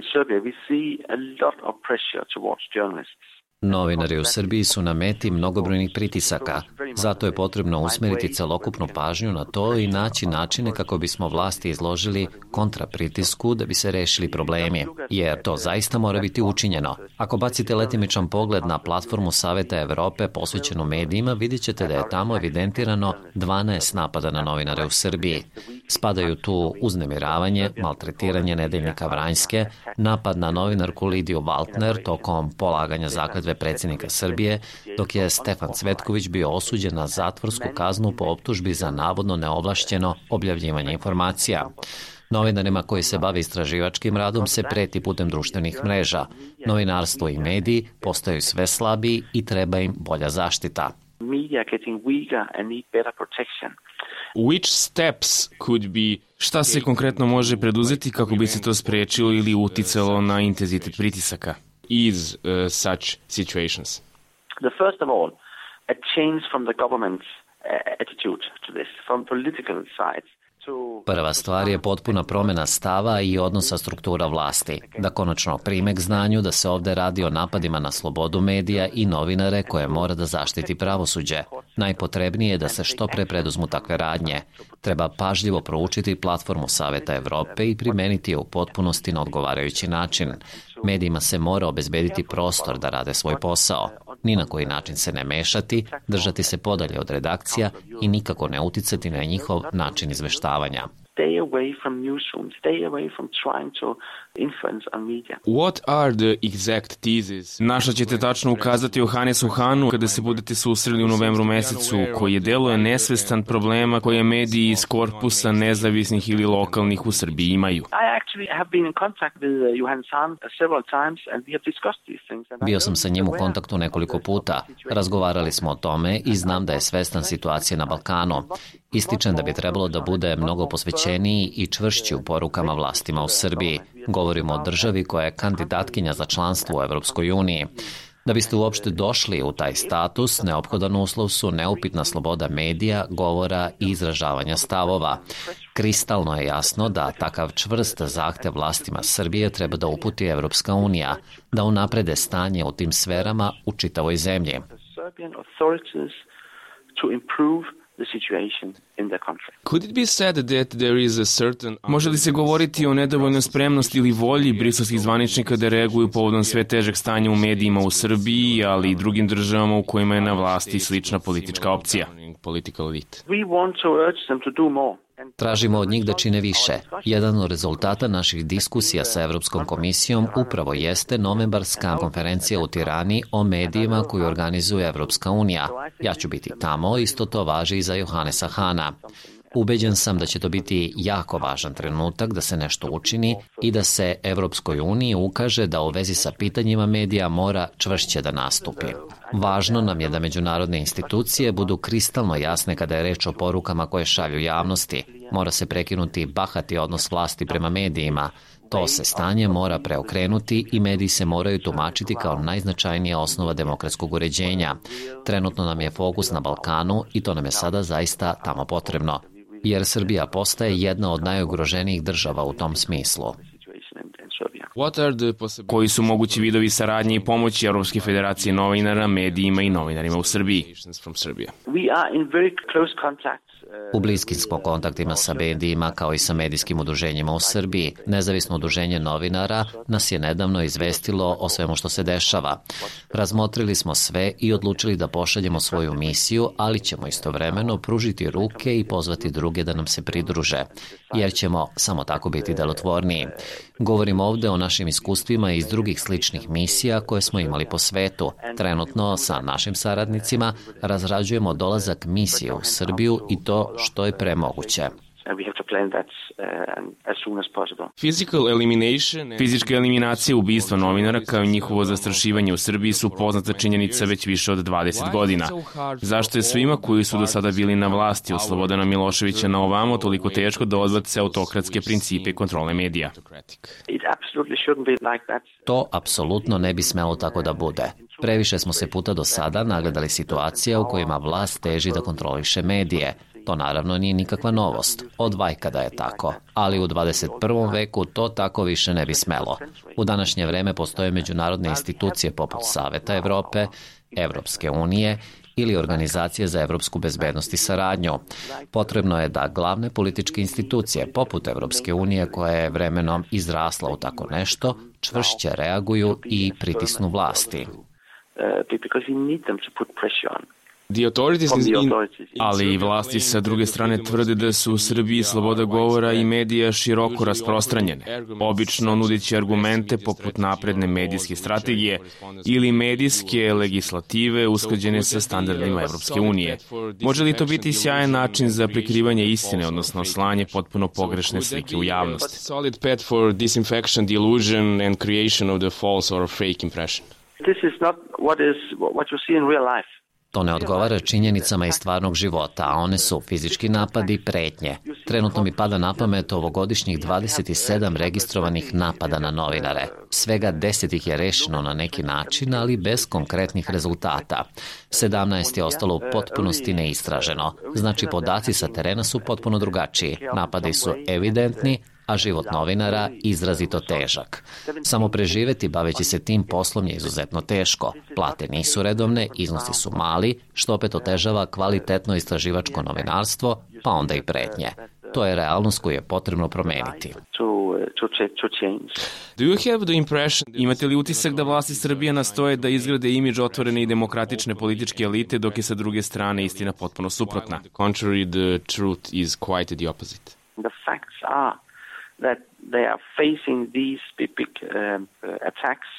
in Serbia, we see a lot of pressure towards journalists. Novinari u Srbiji su na meti mnogobrojnih pritisaka, zato je potrebno usmeriti celokupnu pažnju na to i naći načine kako bismo vlasti izložili kontrapritisku da bi se rešili problemi, jer to zaista mora biti učinjeno. Ako bacite letimičan pogled na platformu Saveta Evrope posvećenu medijima, vidjet ćete da je tamo evidentirano 12 napada na novinare u Srbiji. Spadaju tu uznemiravanje, maltretiranje nedeljnika Vranjske, napad na novinarku Lidiju Waltner tokom polaganja zakladve predsednika Srbije, dok je Stefan Cvetković bio osuđen na zatvorsku kaznu po optužbi za navodno neovlašćeno objavljivanje informacija. Novinarima koji se bave istraživačkim radom se preti putem društvenih mreža. Novinarstvo i mediji postaju sve slabiji i treba im bolja zaštita. Media getting weaker and need better protection. Which steps could be Šta se konkretno može preduzeti kako bi se to sprečilo ili uticalo na intenzitet pritisaka? Is uh, such situations? The first of all, a change from the government's uh, attitude to this, from political sides. Prva stvar je potpuna promena stava i odnosa struktura vlasti, da konačno prime k znanju da se ovde radi o napadima na slobodu medija i novinare koje mora da zaštiti pravosuđe. Najpotrebnije je da se što pre preduzmu takve radnje. Treba pažljivo proučiti platformu Saveta Evrope i primeniti je u potpunosti na odgovarajući način. Medijima se mora obezbediti prostor da rade svoj posao, ni na koji način se ne mešati, držati se podalje od redakcija i nikako ne uticati na njihov način izveštavanja. What are the exact theses? Naša ćete tačno ukazati o Hanesu Hanu kada se budete susreli u novembru mesecu, koji je deluje nesvestan problema koje mediji iz korpusa nezavisnih ili lokalnih u Srbiji imaju. Actually have been in contact with uh, Johannes Hahn uh, several times and we have discussed these things. Bio sam sa njim u kontaktu nekoliko puta. Razgovarali smo o tome i znam da je svestan situacije na Balkanu. Ističem da bi trebalo da bude mnogo posvećeniji i čvršći u porukama vlastima u Srbiji. Govorimo o državi koja je kandidatkinja za članstvo u Evropskoj uniji. Da biste uopšte došli u taj status, neophodan uslov su neupitna sloboda medija, govora i izražavanja stavova. Kristalno je jasno da takav čvrst zahtev vlastima Srbije treba da uputi Evropska unija, da unaprede stanje u tim sferama u čitavoj zemlji. to improve the situation in the country. Could it be said that there is a certain... Može li se govoriti o nedovoljnoj spremnosti ili volji briselskih zvaničnika da reaguju povodom sve težeg stanja u medijima u Srbiji, ali i drugim državama u kojima je na vlasti slična politička opcija? Political elite. We want to urge them to do more. Tražimo od njih da čine više. Jedan od rezultata naših diskusija sa Evropskom komisijom upravo jeste novembarska konferencija u Tirani o medijima koju organizuje Evropska unija. Ja ću biti tamo, isto to važi i za Johannesa Hana. Ubeđen sam da će to biti jako važan trenutak da se nešto učini i da se Evropskoj uniji ukaže da u vezi sa pitanjima medija mora čvršće da nastupi. Važno nam je da međunarodne institucije budu kristalno jasne kada je reč o porukama koje šalju javnosti. Mora se prekinuti bahati odnos vlasti prema medijima. To se stanje mora preokrenuti i mediji se moraju tumačiti kao najznačajnija osnova demokratskog uređenja. Trenutno nam je fokus na Balkanu i to nam je sada zaista tamo potrebno jer Srbija postaje jedna od najugroženijih država u tom smislu. Koji su mogući vidovi saradnje i pomoći Europske federacije novinara, medijima i novinarima u Srbiji? We are in very close contact U bliskim smo kontaktima sa medijima kao i sa medijskim udruženjima u Srbiji. Nezavisno udruženje novinara nas je nedavno izvestilo o svemu što se dešava. Razmotrili smo sve i odlučili da pošaljemo svoju misiju, ali ćemo istovremeno pružiti ruke i pozvati druge da nam se pridruže, jer ćemo samo tako biti delotvorniji. Govorimo ovde o našim iskustvima iz drugih sličnih misija koje smo imali po svetu. Trenutno sa našim saradnicima razrađujemo dolazak misije u Srbiju i to što je premoguće. Physical elimination Fizička eliminacija ubistva novinara kao i njihovo zastrašivanje u Srbiji su poznata činjenica već više od 20 godina. Zašto je svima koji su do sada bili na vlasti od Slobodana Miloševića na ovamo toliko teško da odbace autokratske principe kontrole medija? To apsolutno ne bi smelo tako da bude. Previše smo se puta do sada nagledali situacija u kojima vlast teži da kontroliše medije. To naravno nije nikakva novost, od vajkada je tako, ali u 21. veku to tako više ne bi smelo. U današnje vreme postoje međunarodne institucije poput Saveta Evrope, Evropske unije ili Organizacije za evropsku bezbednost i saradnju. Potrebno je da glavne političke institucije, poput Evropske unije, koja je vremenom izrasla u tako nešto, čvršće reaguju i pritisnu vlasti. Uh, ali i vlasti sa druge strane tvrde da su u Srbiji sloboda govora i medija široko rasprostranjene, obično nudići argumente poput napredne medijske strategije ili medijske legislative usklađene sa standardima Evropske unije. Može li to biti sjajan način za prikrivanje istine, odnosno slanje potpuno pogrešne slike u javnosti? Solid path for disinfection, delusion and creation of the false or fake impression. This is not what is what you see in real life. To ne odgovara činjenicama iz stvarnog života, a one su fizički napadi i pretnje. Trenutno mi pada na pamet ovogodišnjih 27 registrovanih napada na novinare. Svega 10 ih je rešeno na neki način, ali bez konkretnih rezultata. 17 je ostalo u potpunosti neistraženo. Znači, podaci sa terena su potpuno drugačiji. Napadi su evidentni, a život novinara izrazito težak. Samo preživeti baveći se tim poslom je izuzetno teško. Plate nisu redovne, iznosi su mali, što opet otežava kvalitetno istraživačko novinarstvo, pa onda i pretnje. To je realnost koju je potrebno promeniti. Do you have the impression, imate li utisak da vlasti Srbije nastoje da izgrade imidž otvorene i demokratične političke elite, dok je sa druge strane istina potpuno suprotna? Contrary, the truth is quite the opposite. The facts are that they are facing these big um, attacks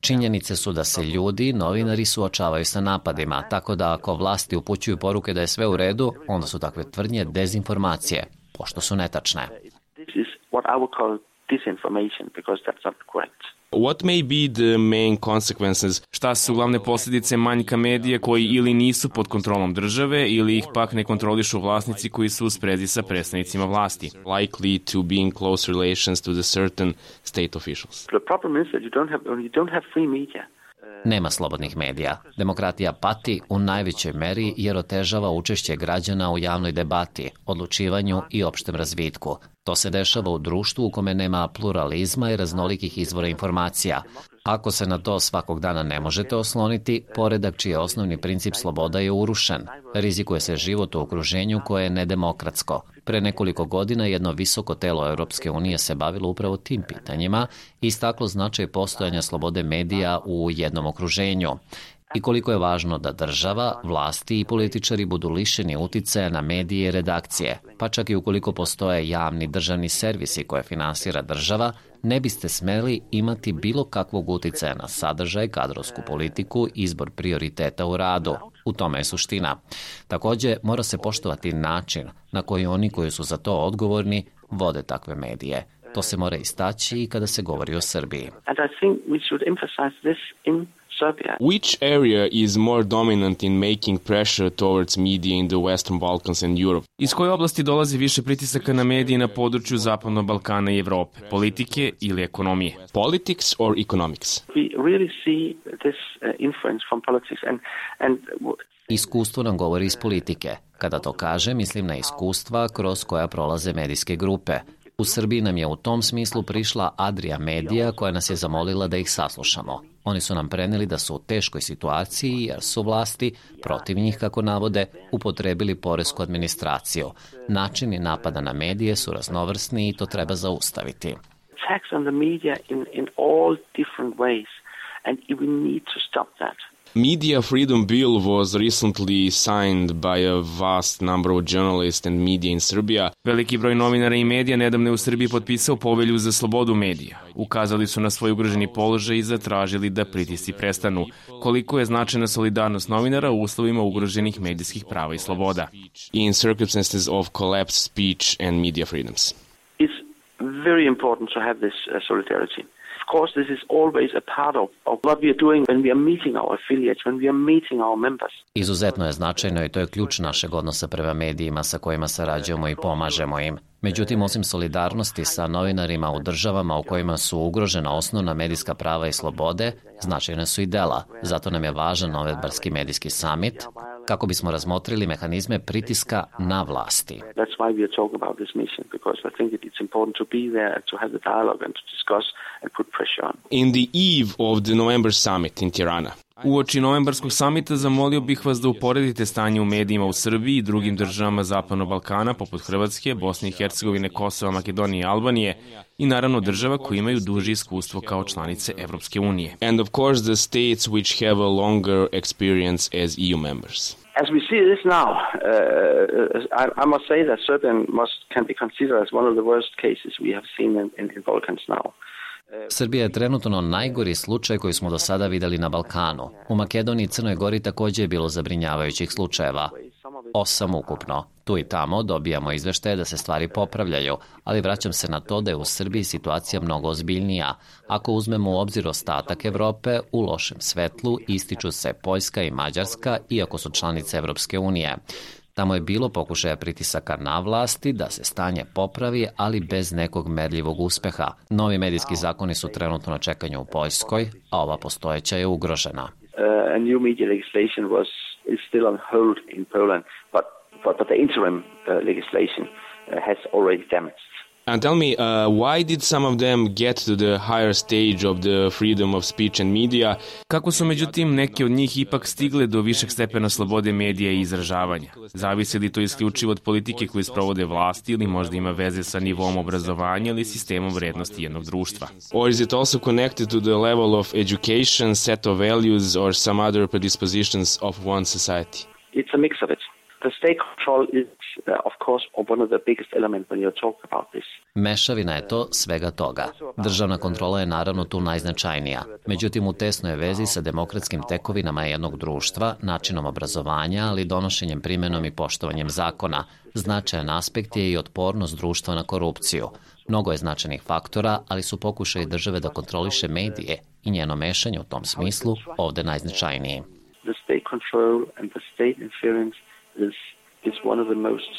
Činjenice su da se ljudi, novinari suočavaju sa napadima, tako da ako vlasti upućuju poruke da je sve u redu, onda su takve tvrdnje dezinformacije, pošto su netačne. This is what I would call disinformation because that's not correct. What may be the main consequences? Šta su glavne posljedice manjka medija koji ili nisu pod kontrolom države ili ih pak ne kontrolišu vlasnici koji su u sprezi sa predstavnicima vlasti? Likely to be in close relations to the certain state officials. The problem is that you don't have, you don't have free media. Nema slobodnih medija. Demokratija pati u najvećoj meri jer otežava učešće građana u javnoj debati, odlučivanju i opštem razvitku. To se dešava u društvu u kome nema pluralizma i raznolikih izvora informacija. Ako se na to svakog dana ne možete osloniti, poredak čiji je osnovni princip sloboda je urušen. Rizikuje se život u okruženju koje je nedemokratsko. Pre nekoliko godina jedno visoko telo Europske unije se bavilo upravo tim pitanjima i istaklo značaj postojanja slobode medija u jednom okruženju i koliko je važno da država, vlasti i političari budu lišeni uticaja na medije i redakcije, pa čak i ukoliko postoje javni državni servisi koje finansira država, ne biste smeli imati bilo kakvog uticaja na sadržaj, kadrovsku politiku, izbor prioriteta u radu. U tome je suština. Takođe, mora se poštovati način na koji oni koji su za to odgovorni vode takve medije. To se mora istaći i kada se govori o Srbiji. And I think we should emphasize this in Serbia. Which area is more dominant in making pressure towards media in the Western Balkans and Europe? Iz koje oblasti dolazi više pritisaka na medije na području Zapadnog Balkana i Evrope? Politike ili ekonomije? Politics or economics? We really see this uh, influence from politics and, and Iskustvo nam govori iz politike. Kada to kaže, mislim na iskustva kroz koja prolaze medijske grupe. U Srbiji nam je u tom smislu prišla Adria Medija koja nas je zamolila da ih saslušamo. Oni su nam preneli da su u teškoj situaciji jer su vlasti, protiv njih kako navode, upotrebili poresku administraciju. Načini napada na medije su raznovrsni i to treba zaustaviti. Attacks on the media in, in all different ways and we need to stop that. Media Freedom Bill was recently signed by a vast number of journalists and media in Serbia. Veliki broj novinara i medija nedavno je u Srbiji potpisao povelju za slobodu medija. Ukazali su na svoj ugroženi položaj i zatražili da pritisci prestanu. Koliko je značajna solidarnost novinara u uslovima ugroženih medijskih prava i sloboda? In circumstances of collapsed speech and media freedoms. It's very important to have this uh, solidarity course, this is always a part of, of what we are doing when we are meeting our affiliates, when we are meeting our members. Izuzetno je značajno i to je ključ našeg odnosa prema medijima sa kojima sarađujemo i pomažemo im. Međutim, osim solidarnosti sa novinarima u državama u kojima su ugrožena osnovna medijska prava i slobode, značajne su i dela. Zato nam je važan Novedbarski medijski summit, kako bismo razmotrili mehanizme pritiska na vlasti. That's why we are talking about this mission, because I think it's important to be there to have the dialogue and to discuss and put pressure on. In the eve of the November summit in Tirana, Uoči novembarskog samita zamolio bih vas da uporedite stanje u medijima u Srbiji i drugim državama Zapadnog Balkana, poput Hrvatske, Bosne i Hercegovine, Kosova, Makedonije i Albanije, i naravno država koji imaju duže iskustvo kao članice Evropske unije. And of course the states which have a longer experience as EU members. As we see this now, uh, I, I must say that Serbia must can be considered as one of the worst cases we have seen in, in, in Balkans now. Srbija je trenutno najgori slučaj koji smo do sada videli na Balkanu. U Makedoniji i Crnoj Gori takođe je bilo zabrinjavajućih slučajeva. Osam ukupno. Tu i tamo dobijamo izveštaje da se stvari popravljaju, ali vraćam se na to da je u Srbiji situacija mnogo ozbiljnija. Ako uzmemo u obzir ostatak Evrope, u lošem svetlu ističu se Poljska i Mađarska, iako su članice Evropske unije. Tamo je bilo pokušaja pritisaka na vlasti da se stanje popravi, ali bez nekog merljivog uspeha. Novi medijski zakoni su trenutno na čekanju u Poljskoj, a ova postojeća je ugrožena. Uh, a new media legislation was is still on hold in Poland, but but, but the interim uh, legislation uh, has already damaged And tell me, uh, why did some of them get to the higher stage of the freedom of speech and media? Kako su međutim neki od njih ipak stigle do višeg stepena slobode medija i izražavanja? Zavisi li to isključivo od politike koju sprovode vlasti ili možda ima veze sa nivom obrazovanja ili sistemom vrednosti jednog društva? Or is it also connected to the level of education, set of values or some other predispositions of one society? It's a mix of it. The state control is, uh, of course, one of the biggest elements when you talk about this. Mešavina je to svega toga. Državna kontrola je naravno tu najznačajnija. Međutim, u tesnoj vezi sa demokratskim tekovinama jednog društva, načinom obrazovanja, ali donošenjem primenom i poštovanjem zakona, značajan aspekt je i otpornost društva na korupciju. Mnogo je značajnih faktora, ali su pokušaji države da kontroliše medije i njeno mešanje u tom smislu ovde najznačajniji. The state control and the state interference is is one of the most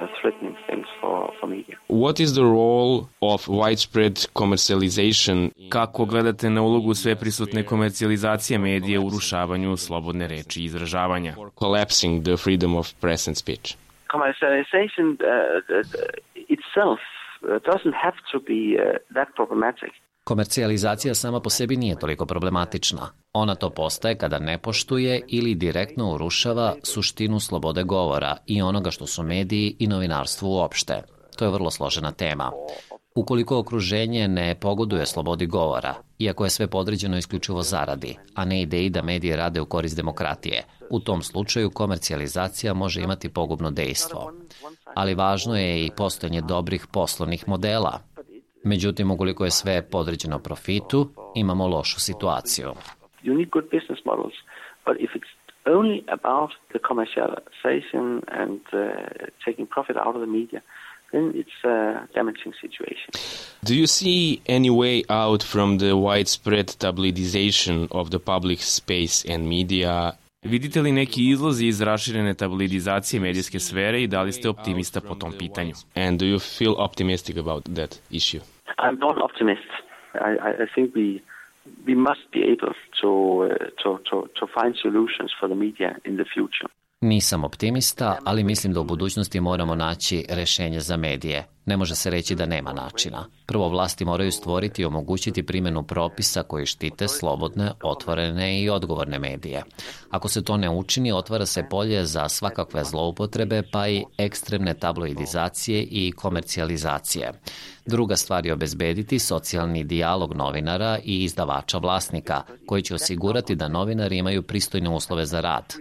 uh, threatening things for, for media. What is the role of widespread commercialization? Kako gledate na ulogu sveprisutne komercijalizacije medija u urušavanju slobodne reči i izražavanja? Collapsing the freedom of press and speech. Commercialization uh, itself uh, doesn't have to be uh, that problematic. Komercijalizacija sama po sebi nije toliko problematična. Ona to postaje kada ne poštuje ili direktno urušava suštinu slobode govora i onoga što su mediji i novinarstvo uopšte. To je vrlo složena tema. Ukoliko okruženje ne pogoduje slobodi govora, iako je sve podređeno isključivo zaradi, a ne ideji da medije rade u korist demokratije, u tom slučaju komercijalizacija može imati pogubno dejstvo. Ali važno je i postojanje dobrih poslovnih modela, Međutim, ukoliko je sve podređeno profitu, imamo lošu situaciju. You need good business models, but if it's only about the commercialization and uh, taking profit out of the media, then it's a damaging situation. Do you see any way out from the widespread tabloidization of the public space and media Vidite li neki izlozi iz raširene tabloidizacije medijske sfere i da li ste optimista po tom pitanju? And do you feel optimistic about that issue? I'm not optimist. I, I think we we must be able to, uh, to, to, to find solutions for the media in the future. Nisam optimista, ali mislim da u budućnosti moramo naći rešenje za medije. Ne može se reći da nema načina. Prvo, vlasti moraju stvoriti i omogućiti primjenu propisa koji štite slobodne, otvorene i odgovorne medije. Ako se to ne učini, otvara se polje za svakakve zloupotrebe, pa i ekstremne tabloidizacije i komercijalizacije. Druga stvar je obezbediti socijalni dijalog novinara i izdavača vlasnika, koji će osigurati da novinari imaju pristojne uslove za rad.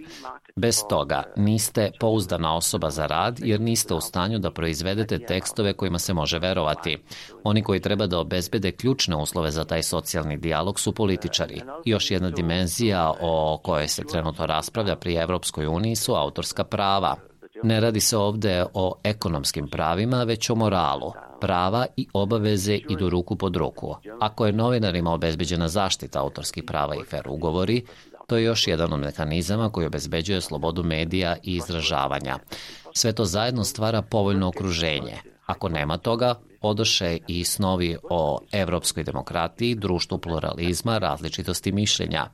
Bez toga niste pouzdana osoba za rad jer niste u stanju da proizvedete tekstove kojima se može verovati. Oni koji treba da obezbede ključne uslove za taj socijalni dijalog su političari. Još jedna dimenzija o kojoj se trenutno raspravlja pri Evropskoj uniji su autorska prava. Ne radi se ovde o ekonomskim pravima, već o moralu. Prava i obaveze idu ruku pod ruku. Ako je novinarima obezbeđena zaštita autorskih prava i fer ugovori, To je još jedan od mehanizama koji obezbeđuje slobodu medija i izražavanja. Sve to zajedno stvara povoljno okruženje. Ako nema toga, odoše i snovi o evropskoj demokratiji, društvu pluralizma, različitosti mišljenja.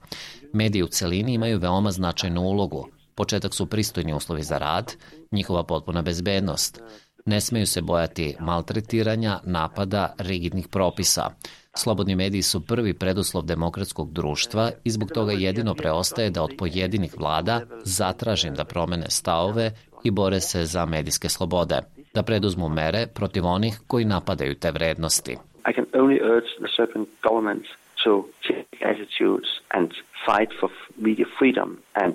Mediji u celini imaju veoma značajnu ulogu. Početak su pristojni uslovi za rad, njihova potpuna bezbednost. Ne smeju se bojati maltretiranja, napada, rigidnih propisa. Slobodni mediji su prvi preduslov demokratskog društva i zbog toga jedino preostaje da od pojedinih vlada zatražim da promene stavove i bore se za medijske slobode, da preduzmu mere protiv onih koji napadaju te vrednosti. I can only urge the certain governments to take attitudes and fight for media freedom and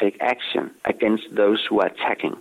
take action against those who are attacking